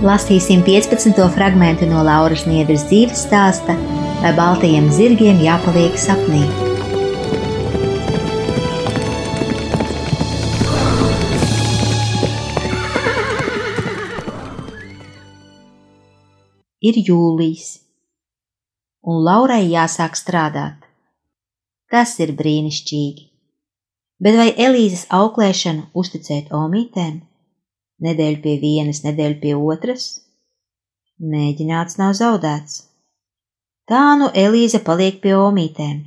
Lasīsim 15. fragment no Lauras Niedras dzīves stāsta, vai baltajiem zirgiem jāpaliek sapnī. Ir jūlijs, un Laurai jāsāk strādāt. Tas ir brīnišķīgi. Bet vai Elīzes auklēšanu uzticēt omītēm? Nedēļu pie vienas, nedēļu pie otras. Mēģināts nav zaudēts. Tā nu Elīze paliek pie omītēm.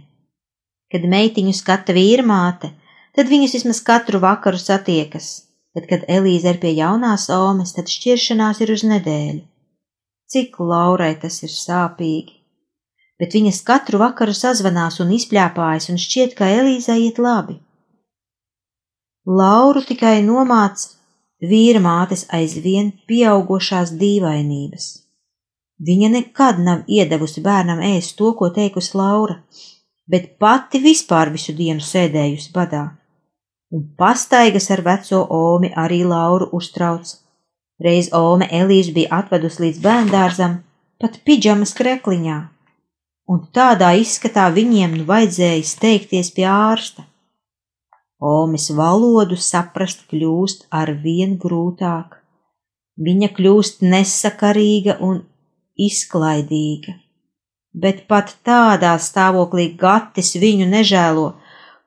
Kad meitiņu skata vīrmāte, tad viņas vismaz katru vakaru satiekas, bet, kad Elīze ir pie jaunās omes, tad šķiršanās ir uz nedēļu. Cik Laurai tas ir sāpīgi, bet viņas katru vakaru sazvanās un izpļāpājas, un šķiet, ka Elīzai iet labi. Lauru tikai nomāca vīra mātes aizvien pieaugošās dīvainības. Viņa nekad nav iedevusi bērnam ēst to, ko teikusi Laura, bet pati vispār visu dienu sēdējusi badā. Un pastaigas ar veco Omi arī Lauru uztrauc. Reiz Ome Elīze bija atvedusi līdz bērndārzam, pat pidžamas krekliņā, un tādā izskatā viņiem nu vajadzēja steigties pie ārsta. Omis valodu saprast kļūst ar vien grūtāk. Viņa kļūst nesakarīga un izklaidīga, bet pat tādā stāvoklī gatis viņu nežēlo,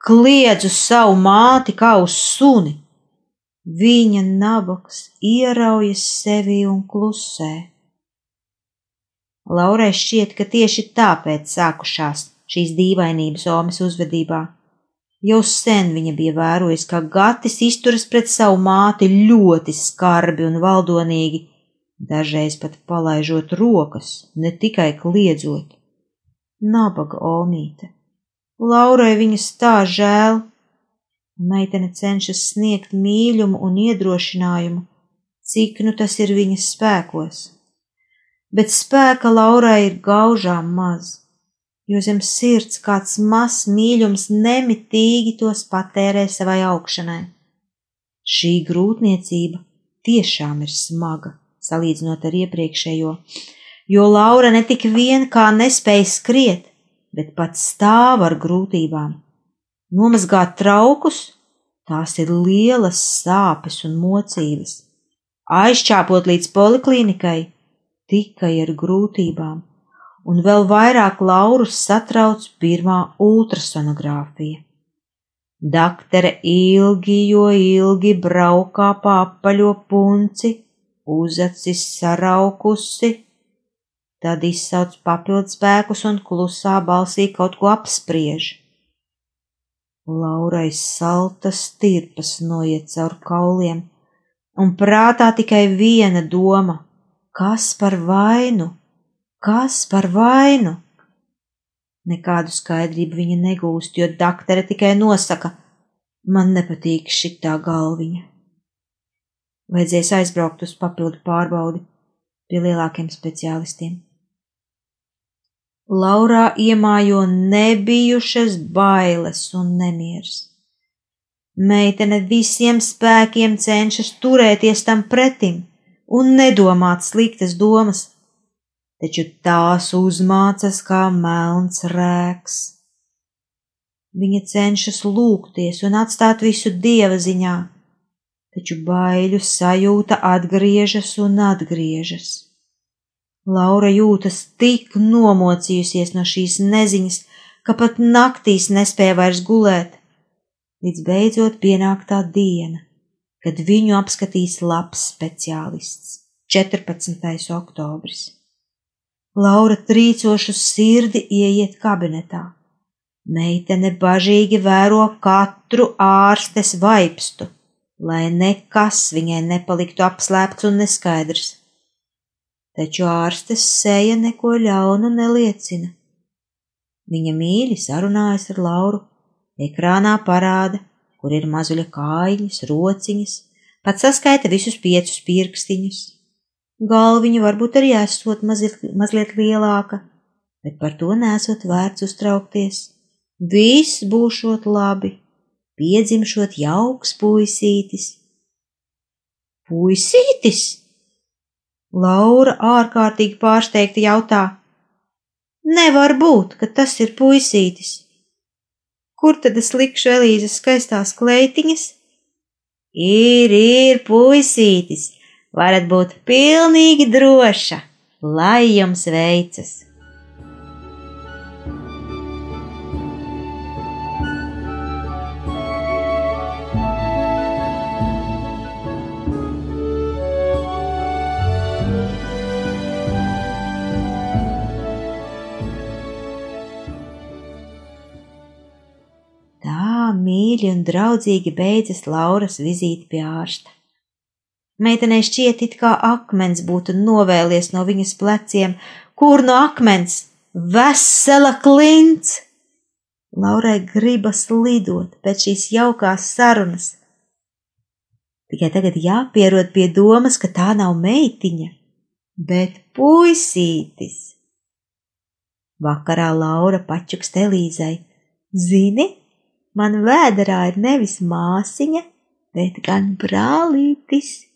kliedz uz savu māti kā uz suni. Viņa nabaks ieraujas sevi un klusē. Laurai šķiet, ka tieši tāpēc sākušās šīs dīvainības Omas uzvedībā. Jau sen viņa bija vērojusi, ka Gatis izturas pret savu māti ļoti skarbi un valdonīgi, dažreiz pat palaižot rokas, ne tikai kliedzot. Nabaga Omīte. Laurai viņas tā žēl. Meitene cenšas sniegt mīļumu un iedrošinājumu, cik nu tas ir viņas spēkos. Bet spēka Laurai ir gaužām maz jo zem sirds kāds mazs mīļums nemitīgi tos patērē savai augšanai. Šī grūtniecība tiešām ir smaga, salīdzinot ar iepriekšējo, jo Laura ne tik vien kā nespēja skriet, bet pat stāv ar grūtībām. Nomazgāt traukus, tās ir lielas sāpes un mocības. Aizķāpot līdz poliklīnikai, tikai ar grūtībām un vēl vairāk Laurus satrauc pirmā ultrasonogrāfija. Daktere ilgi, jo ilgi braukā pa apaļo punci, uzacis saraukusi, tad izsauc papildspēkus un klusā balsī kaut ko apspriež. Laurai saltas tirpas noiet caur kauliem, un prātā tikai viena doma - kas par vainu? Kas par vainu? Nekādu skaidrību viņa negūst, jo daktere tikai nosaka, man nepatīk šitā galviņa. Vajadzēs aizbraukt uz papildu pārbaudi pie lielākiem speciālistiem. Laurā iemājo nebijušas bailes un nemieris. Meitene visiem spēkiem cenšas turēties tam pretim un nedomāt sliktas domas taču tās uzmācas kā melns rēks. Viņa cenšas lūgties un atstāt visu dieva ziņā, taču baiļu sajūta atgriežas un atgriežas. Laura jūtas tik nomocījusies no šīs neziņas, ka pat naktīs nespēja vairs gulēt, līdz beidzot pienāk tā diena, kad viņu apskatīs labs speciālists - 14. oktobris. Laura trīcošu sirdi ieiet kabinetā. Meitene bažīgi vēro katru ārstes vaipstu, lai nekas viņai nepaliktu apslēpts un neskaidrs taču ārstes seja neko ļaunu neliecina. Viņa mīļi sarunājas ar Lauru, ekrānā parāda, kur ir mazuļa kājiņas, rociņas, pat saskaita visus piecus pirkstiņus. Galviņa varbūt arī esot mazliet, mazliet lielāka, bet par to nesot vērts uztraukties. Viss būšot labi, piedzimšot jauks puisītis. Puisītis! Laura ārkārtīgi pārsteigti jautā: Nevar būt, ka tas ir puisītis. Kur tad es likšu Elīzes skaistās kleitiņas? Ir, ir puisītis, varat būt pilnīgi droša, lai jums veicas! mīļi un draudzīgi beidzas Lauras vizīte pie ārsta. Meitenei šķiet, it kā akmens būtu novēlies no viņas pleciem, kur no akmens vesela klints. Laurai gribas lidot pēc šīs jaukās sarunas. Tikai tagad jāpierod pie domas, ka tā nav meitiņa, bet puisītis. Vakarā Laura pačukst Elīzai. Zini, man vēderā ir nevis māsiņa, bet gan brālītis.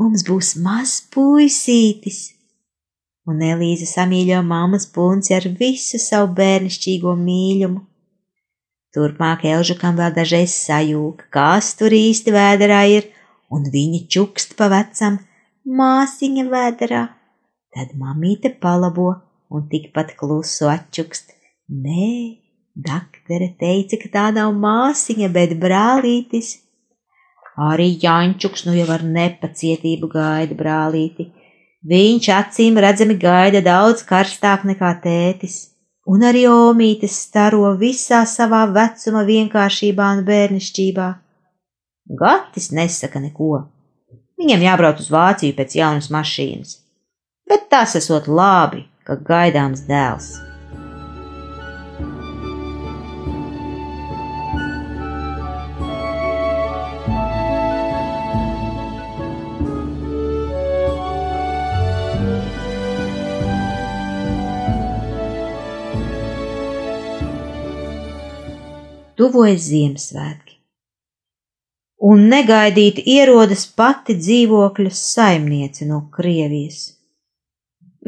Mums būs mazs puisītis. Un Elīze samīļo mammas punci ar visu savu bērnišķīgo mīļumu. Turpmāk Elžukam vēl dažreiz sajūka, kas tur īsti vēderā ir, un viņa čukst pa vecam māsiņa vēderā. Tad mamīte palabo un tikpat klusu atčukst. Nē, Daktere teica, ka tā nav māsiņa, bet brālītis. Arī Jančuks nu jau ar nepacietību gaida brālīti. Viņš acīm redzami gaida daudz karstāk nekā tētis, un arī omītes staro visā savā vecuma vienkāršībā un bērnišķībā. Gatis nesaka neko. Viņam jābrauc uz Vāciju pēc jaunas mašīnas, bet tas esot labi, ka gaidāms dēls. Tuvojas Ziemassvētki. Un negaidīti ierodas pati dzīvokļa saimniece no Krievijas.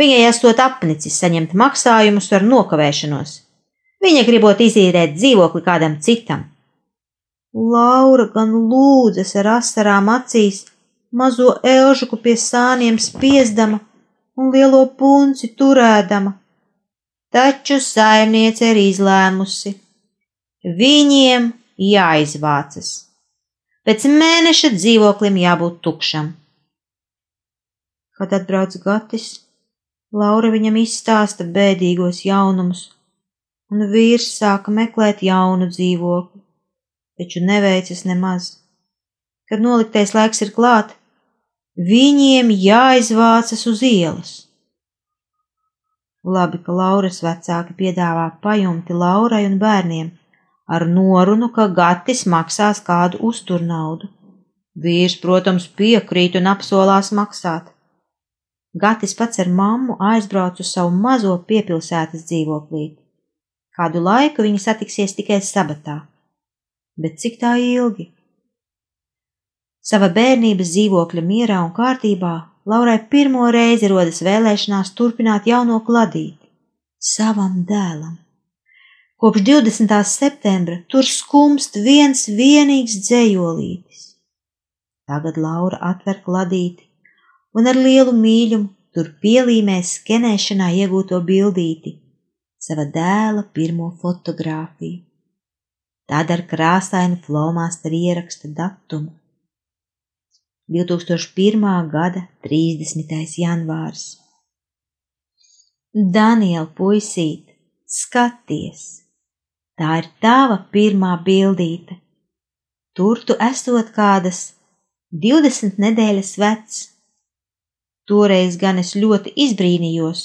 Viņai esot apnicis saņemt maksājumus ar nokavēšanos. Viņa gribot izīrēt dzīvokli kādam citam. Laura gan lūdzas ar asarām acīs, mazo elžuku pie sāniem spiezdama un lielo punci turēdama. Taču saimniece ir izlēmusi Viņiem jāizvācas. Pēc mēneša dzīvoklim jābūt tukšam. Kad atbrauc Gatis, Laura viņam izstāsta bēdīgos jaunumus, un vīrs sāka meklēt jaunu dzīvokli, taču neveicas nemaz. Kad noliktais laiks ir klāt, viņiem jāizvācas uz ielas. Labi, ka Lauras vecāki piedāvā pajumti Laurai un bērniem ar norunu, ka Gatis maksās kādu uzturnaudu. Vīrs, protams, piekrīt un apsolās maksāt. Gatis pats ar mammu aizbrauc uz savu mazo piepilsētas dzīvoklīti. Kādu laiku viņi satiksies tikai sabatā. Bet cik tā ilgi? Sava bērnības dzīvokļa mierā un kārtībā Laurai pirmo reizi rodas vēlēšanās turpināt jauno kladīti savam dēlam. Kopš 20. septembra tur skumst viens vienīgs dzējolītis. Tagad Laura atver kladīti un ar lielu mīļumu tur pielīmē skenēšanā iegūto bildīti, sava dēla pirmo fotogrāfiju. Tad ar krāsainu flomāsteru ieraksta datumu. 2001. gada 30. janvārs. Daniela puisīt, skaties! Tā ir tava pirmā bildīte. Tur tu esot kādas 20 nedēļas vecs. Toreiz gan es ļoti izbrīnījos,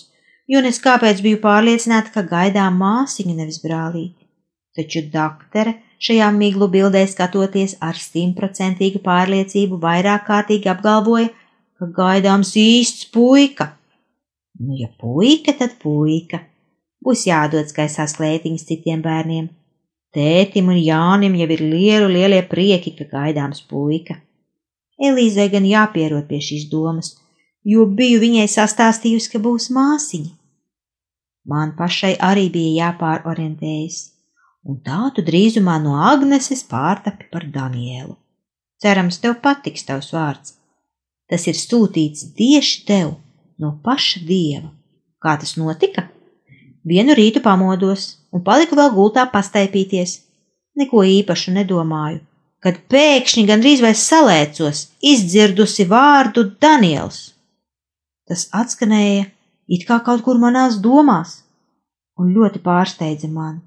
jo es kāpēc biju pārliecināta, ka gaidām māsiņu nevis brālīti. Taču daktere šajā miglu bildē skatoties ar simtprocentīgu pārliecību vairāk kārtīgi apgalvoja, ka gaidāms īsts puika. Nu, ja puika, tad puika. Būs jādod skaistās klētiņas citiem bērniem. Tētim un Jānim jau ir lielu lielie prieki, ka gaidāms puika. Elīzai gan jāpierod pie šīs domas, jo biju viņai sastāstījusi, ka būs māsiņa. Man pašai arī bija jāpārorientējas, un tā tu drīzumā no Agneses pārtapi par Danielu. Cerams, tev patiks tavs vārds. Tas ir sūtīts tieši tev no paša dieva. Kā tas notika? Vienu rītu pamodos un paliku vēl gultā pastaipīties. Neko īpašu nedomāju, kad pēkšņi gandrīz vai salēcos, izdzirdusi vārdu Daniels. Tas atskanēja it kā kaut kur manās domās, un ļoti pārsteidza mani.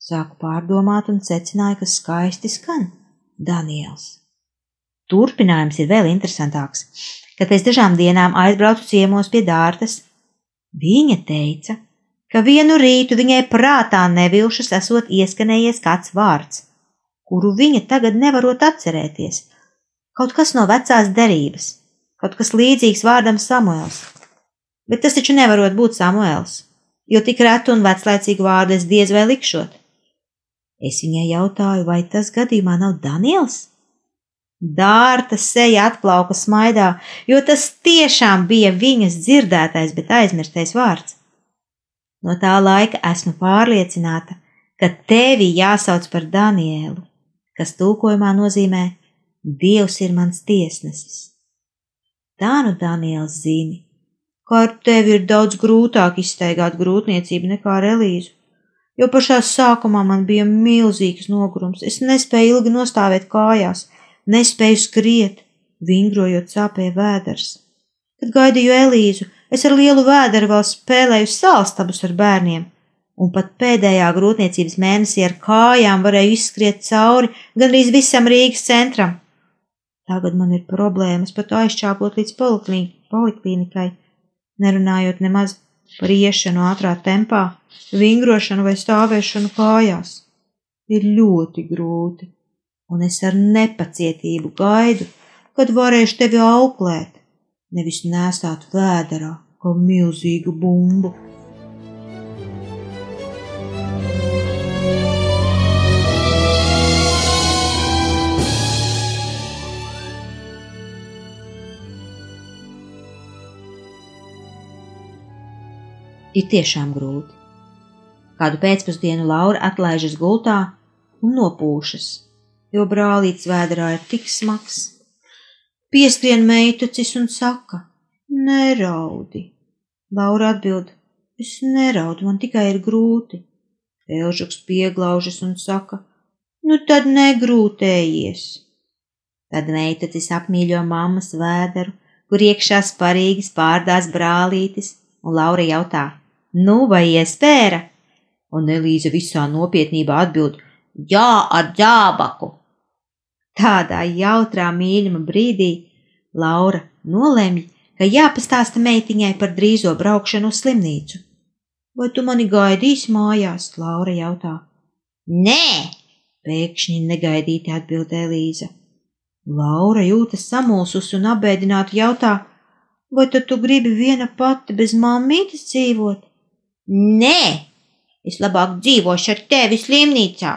Sāku pārdomāt un secināju, ka skaisti skan Daniels. Turpinājums ir vēl interesantāks, kad pēc dažām dienām aizbraucu ciemos pie dārtas. Viņa teica, ka vienu rītu viņai prātā nevilšas esot ieskanējies kāds vārds kuru viņa tagad nevarot atcerēties. Kaut kas no vecās derības, kaut kas līdzīgs vārdam Samuēls. Bet tas taču nevarot būt Samuēls, jo tik retu un veclaicīgu vārdu es diez vai likšot. Es viņai jautāju, vai tas gadījumā nav Daniels? Dārta seja atklauka smaidā, jo tas tiešām bija viņas dzirdētais, bet aizmirstais vārds. No tā laika esmu pārliecināta, ka tevi jāsauc par Danielu kas tūkojumā nozīmē Dievs ir mans tiesnesis. Tā nu Daniels zini, ka ar tevi ir daudz grūtāk izstaigāt grūtniecību nekā ar Elīzu, jo pašā sākumā man bija milzīgs nogurums, es nespēju ilgi nostāvēt kājās, nespēju skriet, vingrojot sāpēja vēders. Kad gaidīju Elīzu, es ar lielu vēderu vēl spēlēju sālstabus ar bērniem un pat pēdējā grūtniecības mēnesī ar kājām varēju izskriet cauri gandrīz visam Rīgas centram. Tagad man ir problēmas pat aizčāpot līdz poliklīnikai, nerunājot nemaz par iešanu ātrā tempā, vingrošanu vai stāvēšanu kājās. Ir ļoti grūti, un es ar nepacietību gaidu, kad varēšu tevi auklēt, nevis nesāt vēderā kā milzīgu bumbu. ir tiešām grūti. Kādu pēcpusdienu Laura atlaižas gultā un nopūšas, jo brālīts vēderā ir tik smags. Pieskrien meitucis un saka: Neraudi! Laura atbild: Es neraudu, man tikai ir grūti. Elžuks pieglaužas un saka: Nu tad negrūtējies! Tad meitucis apmīļo mammas vēderu, kur iekšā sparīgi spārdās brālītis, un Laura jautā: Nu, vai iespēra? Un Elīze visā nopietnībā atbild: Jā, ar ģābaku. Tādā jautrā mīļuma brīdī Laura nolemj, ka jāpastāsta meitiņai par drīzo braukšanu uz slimnīcu. Vai tu mani gaidīsi mājās? Laura jautā. Nē, pēkšņi negaidīti atbild Elīza. Laura jūtas samulsus un apbēdināti jautā, vai tad tu gribi viena pati bez mammītes dzīvot? Nē, es labāk dzīvošu ar tevi slimnīcā,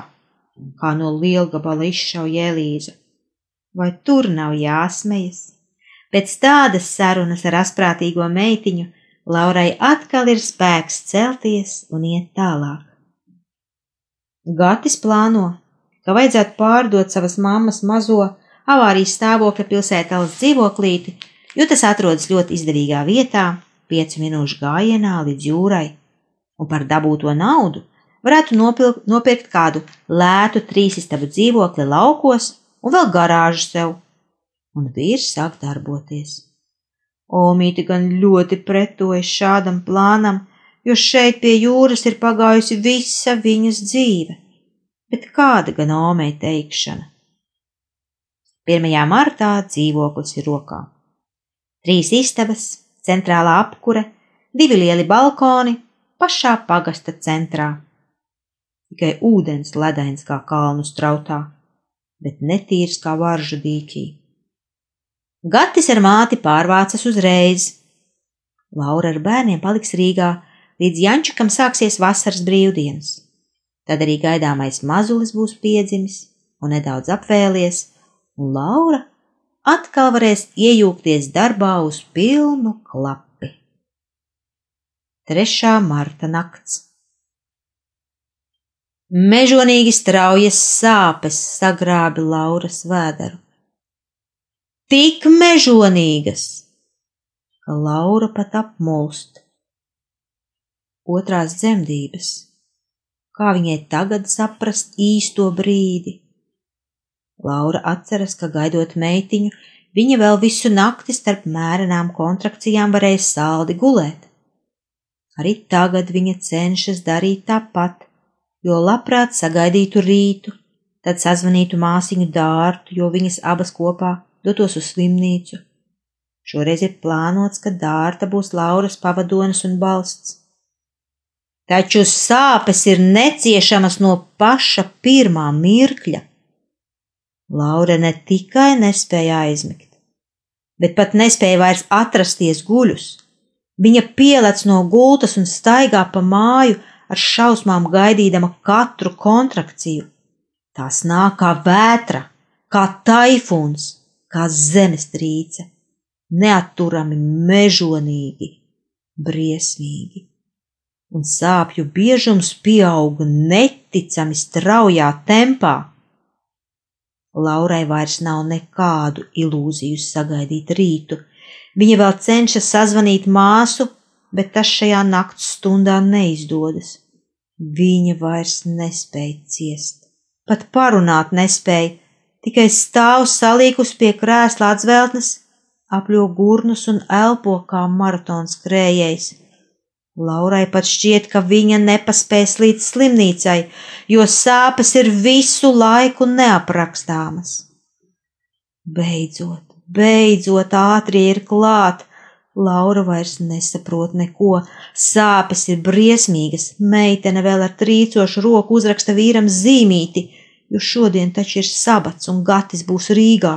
kā no lielgabala izšauja Elīza. Vai tur nav jāsmejas? Pēc tādas sarunas ar asprātīgo meitiņu Laurai atkal ir spēks celties un iet tālāk. Gatis plāno, ka vajadzētu pārdot savas mammas mazo avārijas stāvokļa pilsētas dzīvoklīti, jo tas atrodas ļoti izdevīgā vietā, piecu minūšu gājienā līdz jūrai, un par dabūto naudu varētu nopilkt, nopirkt kādu lētu trīsistabu dzīvokli laukos un vēl garāžu sev. Un vīrs sāk darboties. Omīte gan ļoti pretojas šādam plānam, jo šeit pie jūras ir pagājusi visa viņas dzīve. Bet kāda gan omei teikšana? 1. martā dzīvoklis ir rokā. Trīs istabas, centrālā apkure, divi lieli balkoni pašā pagasta centrā tikai ūdens ledains kā kalnu strautā, bet netīrs kā varžu dīķī. Gatis ar māti pārvācas uzreiz. Laura ar bērniem paliks Rīgā, līdz Jančukam sāksies vasaras brīvdienas. Tad arī gaidāmais mazulis būs piedzimis un nedaudz apvēlies, un Laura atkal varēs iejūgties darbā uz pilnu klapi. 3. marta nakts. Mežonīgi straujas sāpes sagrābi Lauras vēderu. Tik mežonīgas, ka Laura pat apmulst. Otrās dzemdības. Kā viņai tagad saprast īsto brīdi? Laura atceras, ka gaidot meitiņu, viņa vēl visu nakti starp mērenām kontrakcijām varēja saldi gulēt. Arī tagad viņa cenšas darīt tāpat jo labprāt sagaidītu rītu, tad sazvanītu māsiņu dārtu, jo viņas abas kopā dotos uz slimnīcu. Šoreiz ir plānots, ka dārta būs Lauras pavadonis un balsts. Taču sāpes ir neciešamas no paša pirmā mirkļa. Laura ne tikai nespēja aizmigt, bet pat nespēja vairs atrasties guļus. Viņa pielec no gultas un staigā pa māju, ar šausmām gaidīdama katru kontrakciju. Tās nāk kā vētra, kā taifūns, kā zemestrīce, neatturami mežonīgi, briesmīgi. Un sāpju biežums pieauga neticami straujā tempā. Laurai vairs nav nekādu ilūziju sagaidīt rītu. Viņa vēl cenšas sazvanīt māsu, bet tas šajā nakts stundā neizdodas. Viņa vairs nespēja ciest, pat parunāt nespēja, tikai stāv salīkus pie krēsla atzveltnes, apļo gurnus un elpo kā maratons krējējs. Laurai pat šķiet, ka viņa nepaspēs līdz slimnīcai, jo sāpes ir visu laiku neaprakstāmas. Beidzot, beidzot, ātrie ir klāt, Laura vairs nesaprot neko, sāpes ir briesmīgas, meitene vēl ar trīcošu roku uzraksta vīram zīmīti, jo šodien taču ir sabats un gatis būs Rīgā.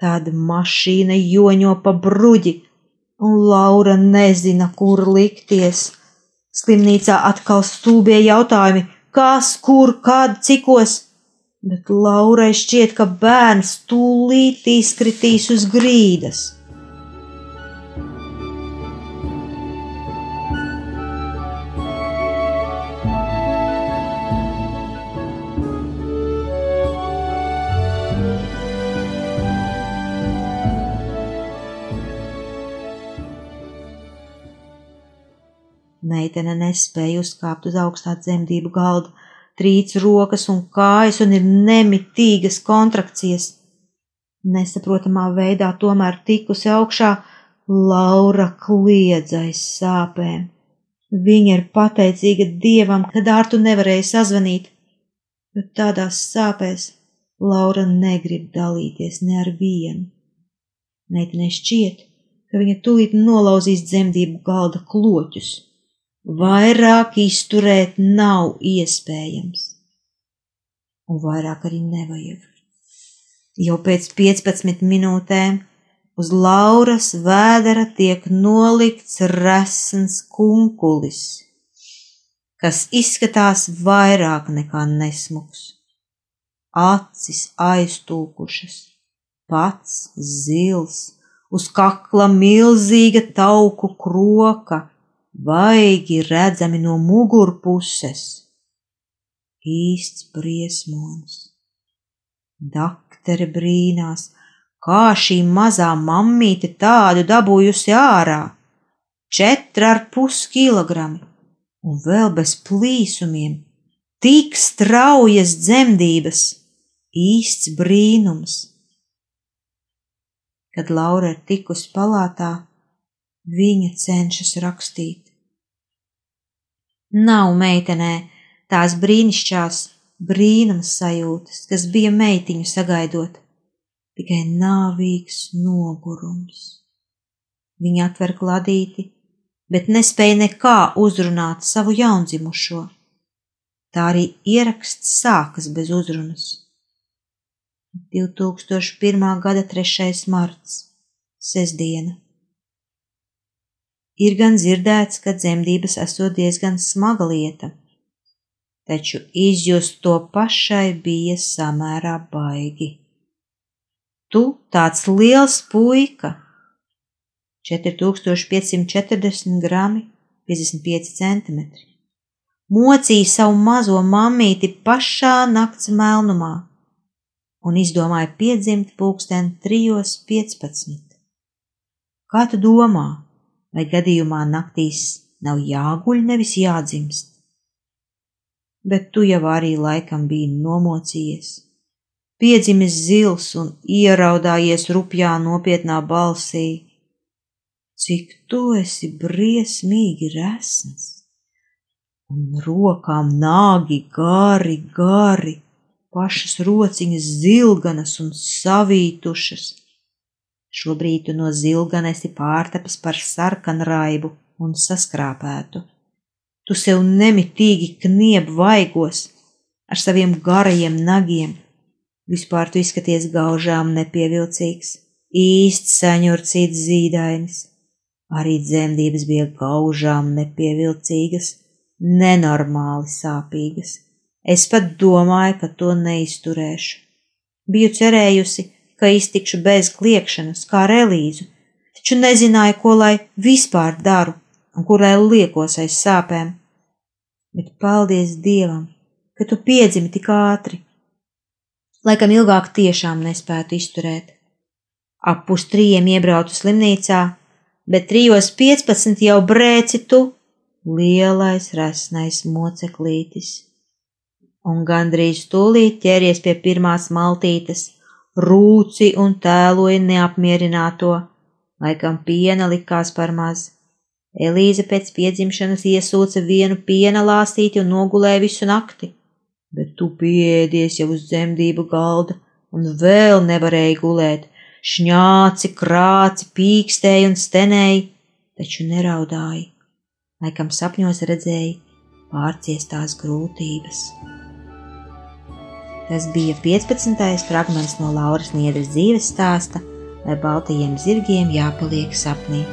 Tad mašīna joņo pa bruģi, un Laura nezina, kur likties. Slimnīcā atkal stūbie jautājumi, kas, kur, kad, cikos, bet Laurai šķiet, ka bērns tūlīt izkritīs uz grīdas. Meitene nespēja uzkāpt uz augstā dzemdību galda, trīc rokas un kājas un ir nemitīgas kontrakcijas. Nesaprotamā veidā tomēr tikusi augšā, Laura kliedza aiz sāpēm. Viņa ir pateicīga dievam, ka dārtu nevarēja sazvanīt, bet tādās sāpēs Laura negrib dalīties ne ar vienu. Meitenei šķiet, ka viņa tulīt nolauzīs dzemdību galda kloķus. Vairāk izturēt nav iespējams, un vairāk arī nevajag. Jau pēc 15 minūtēm uz Lauras vēdera tiek nolikts resns kunkulis, kas izskatās vairāk nekā nesmuks. Acis aiztūkušas, pats zils, uz kakla milzīga tauku kroka vaigi redzami no mugurpuses. Īsts briesmonis. Daktere brīnās, kā šī mazā mammīte tādu dabūjusi ārā. Četra ar pus kilogrami, un vēl bez plīsumiem, tik straujas dzemdības, īsts brīnums. Kad Laura ir tikusi palātā, viņa cenšas rakstīt. Nav meitenē tās brīnišķās brīnums sajūtas, kas bija meitiņu sagaidot, tikai nāvīgs nogurums. Viņa atver kladīti, bet nespēja nekā uzrunāt savu jaundzimušo. Tā arī ieraksts sākas bez uzrunas. 2001. gada 3. marts, sestdiena. Ir gan dzirdēts, ka dzemdības esot diezgan smaga lieta, taču izjust to pašai bija samērā baigi. Tu tāds liels puika! 4540 grami, 55 centimetri. Mocīja savu mazo mammīti pašā nakts melnumā un izdomāja piedzimt pulksten 3.15. Kā tu domā, vai gadījumā naktīs nav jāguļ, nevis jādzimst. Bet tu jau arī laikam biji nomocījies, piedzimis zils un ieraudājies rupjā nopietnā balsī. Cik tu esi briesmīgi resns, un rokām nāgi gari, gari, pašas rociņas zilganas un savītušas Šobrīd tu no zilgana esi pārtapis par sarkanraibu un saskrāpētu. Tu sev nemitīgi knieb vaigos ar saviem garajiem nagiem. Vispār tu izskaties gaužām nepievilcīgs, īsts saņurcīts zīdainis. Arī dzemdības bija gaužām nepievilcīgas, nenormāli sāpīgas. Es pat domāju, ka to neizturēšu. Biju cerējusi, ka iztikšu bez kliekšanas, kā relīzu, taču nezināju, ko lai vispār daru un kur lai liekos aiz sāpēm. Bet paldies Dievam, ka tu piedzimi tik ātri. Laikam ilgāk tiešām nespētu izturēt. Ap pus trījiem iebraucu slimnīcā, bet trijos piecpadsmit jau brēci tu, lielais resnais moceklītis. Un gandrīz tūlīt ķēries pie pirmās maltītes rūci un tēloja neapmierināto, laikam piena likās par maz. Elīze pēc piedzimšanas iesūca vienu piena lāstīti un nogulēja visu nakti, bet tu pieēdies jau uz dzemdību galda un vēl nevarēji gulēt, šņāci, krāci, pīkstēji un stenēji, taču neraudāji. Laikam sapņos redzēji pārciestās grūtības. Tas bija 15. fragments no Lauras Niedras dzīves stāsta, vai baltajiem zirgiem jāpaliek sapnī.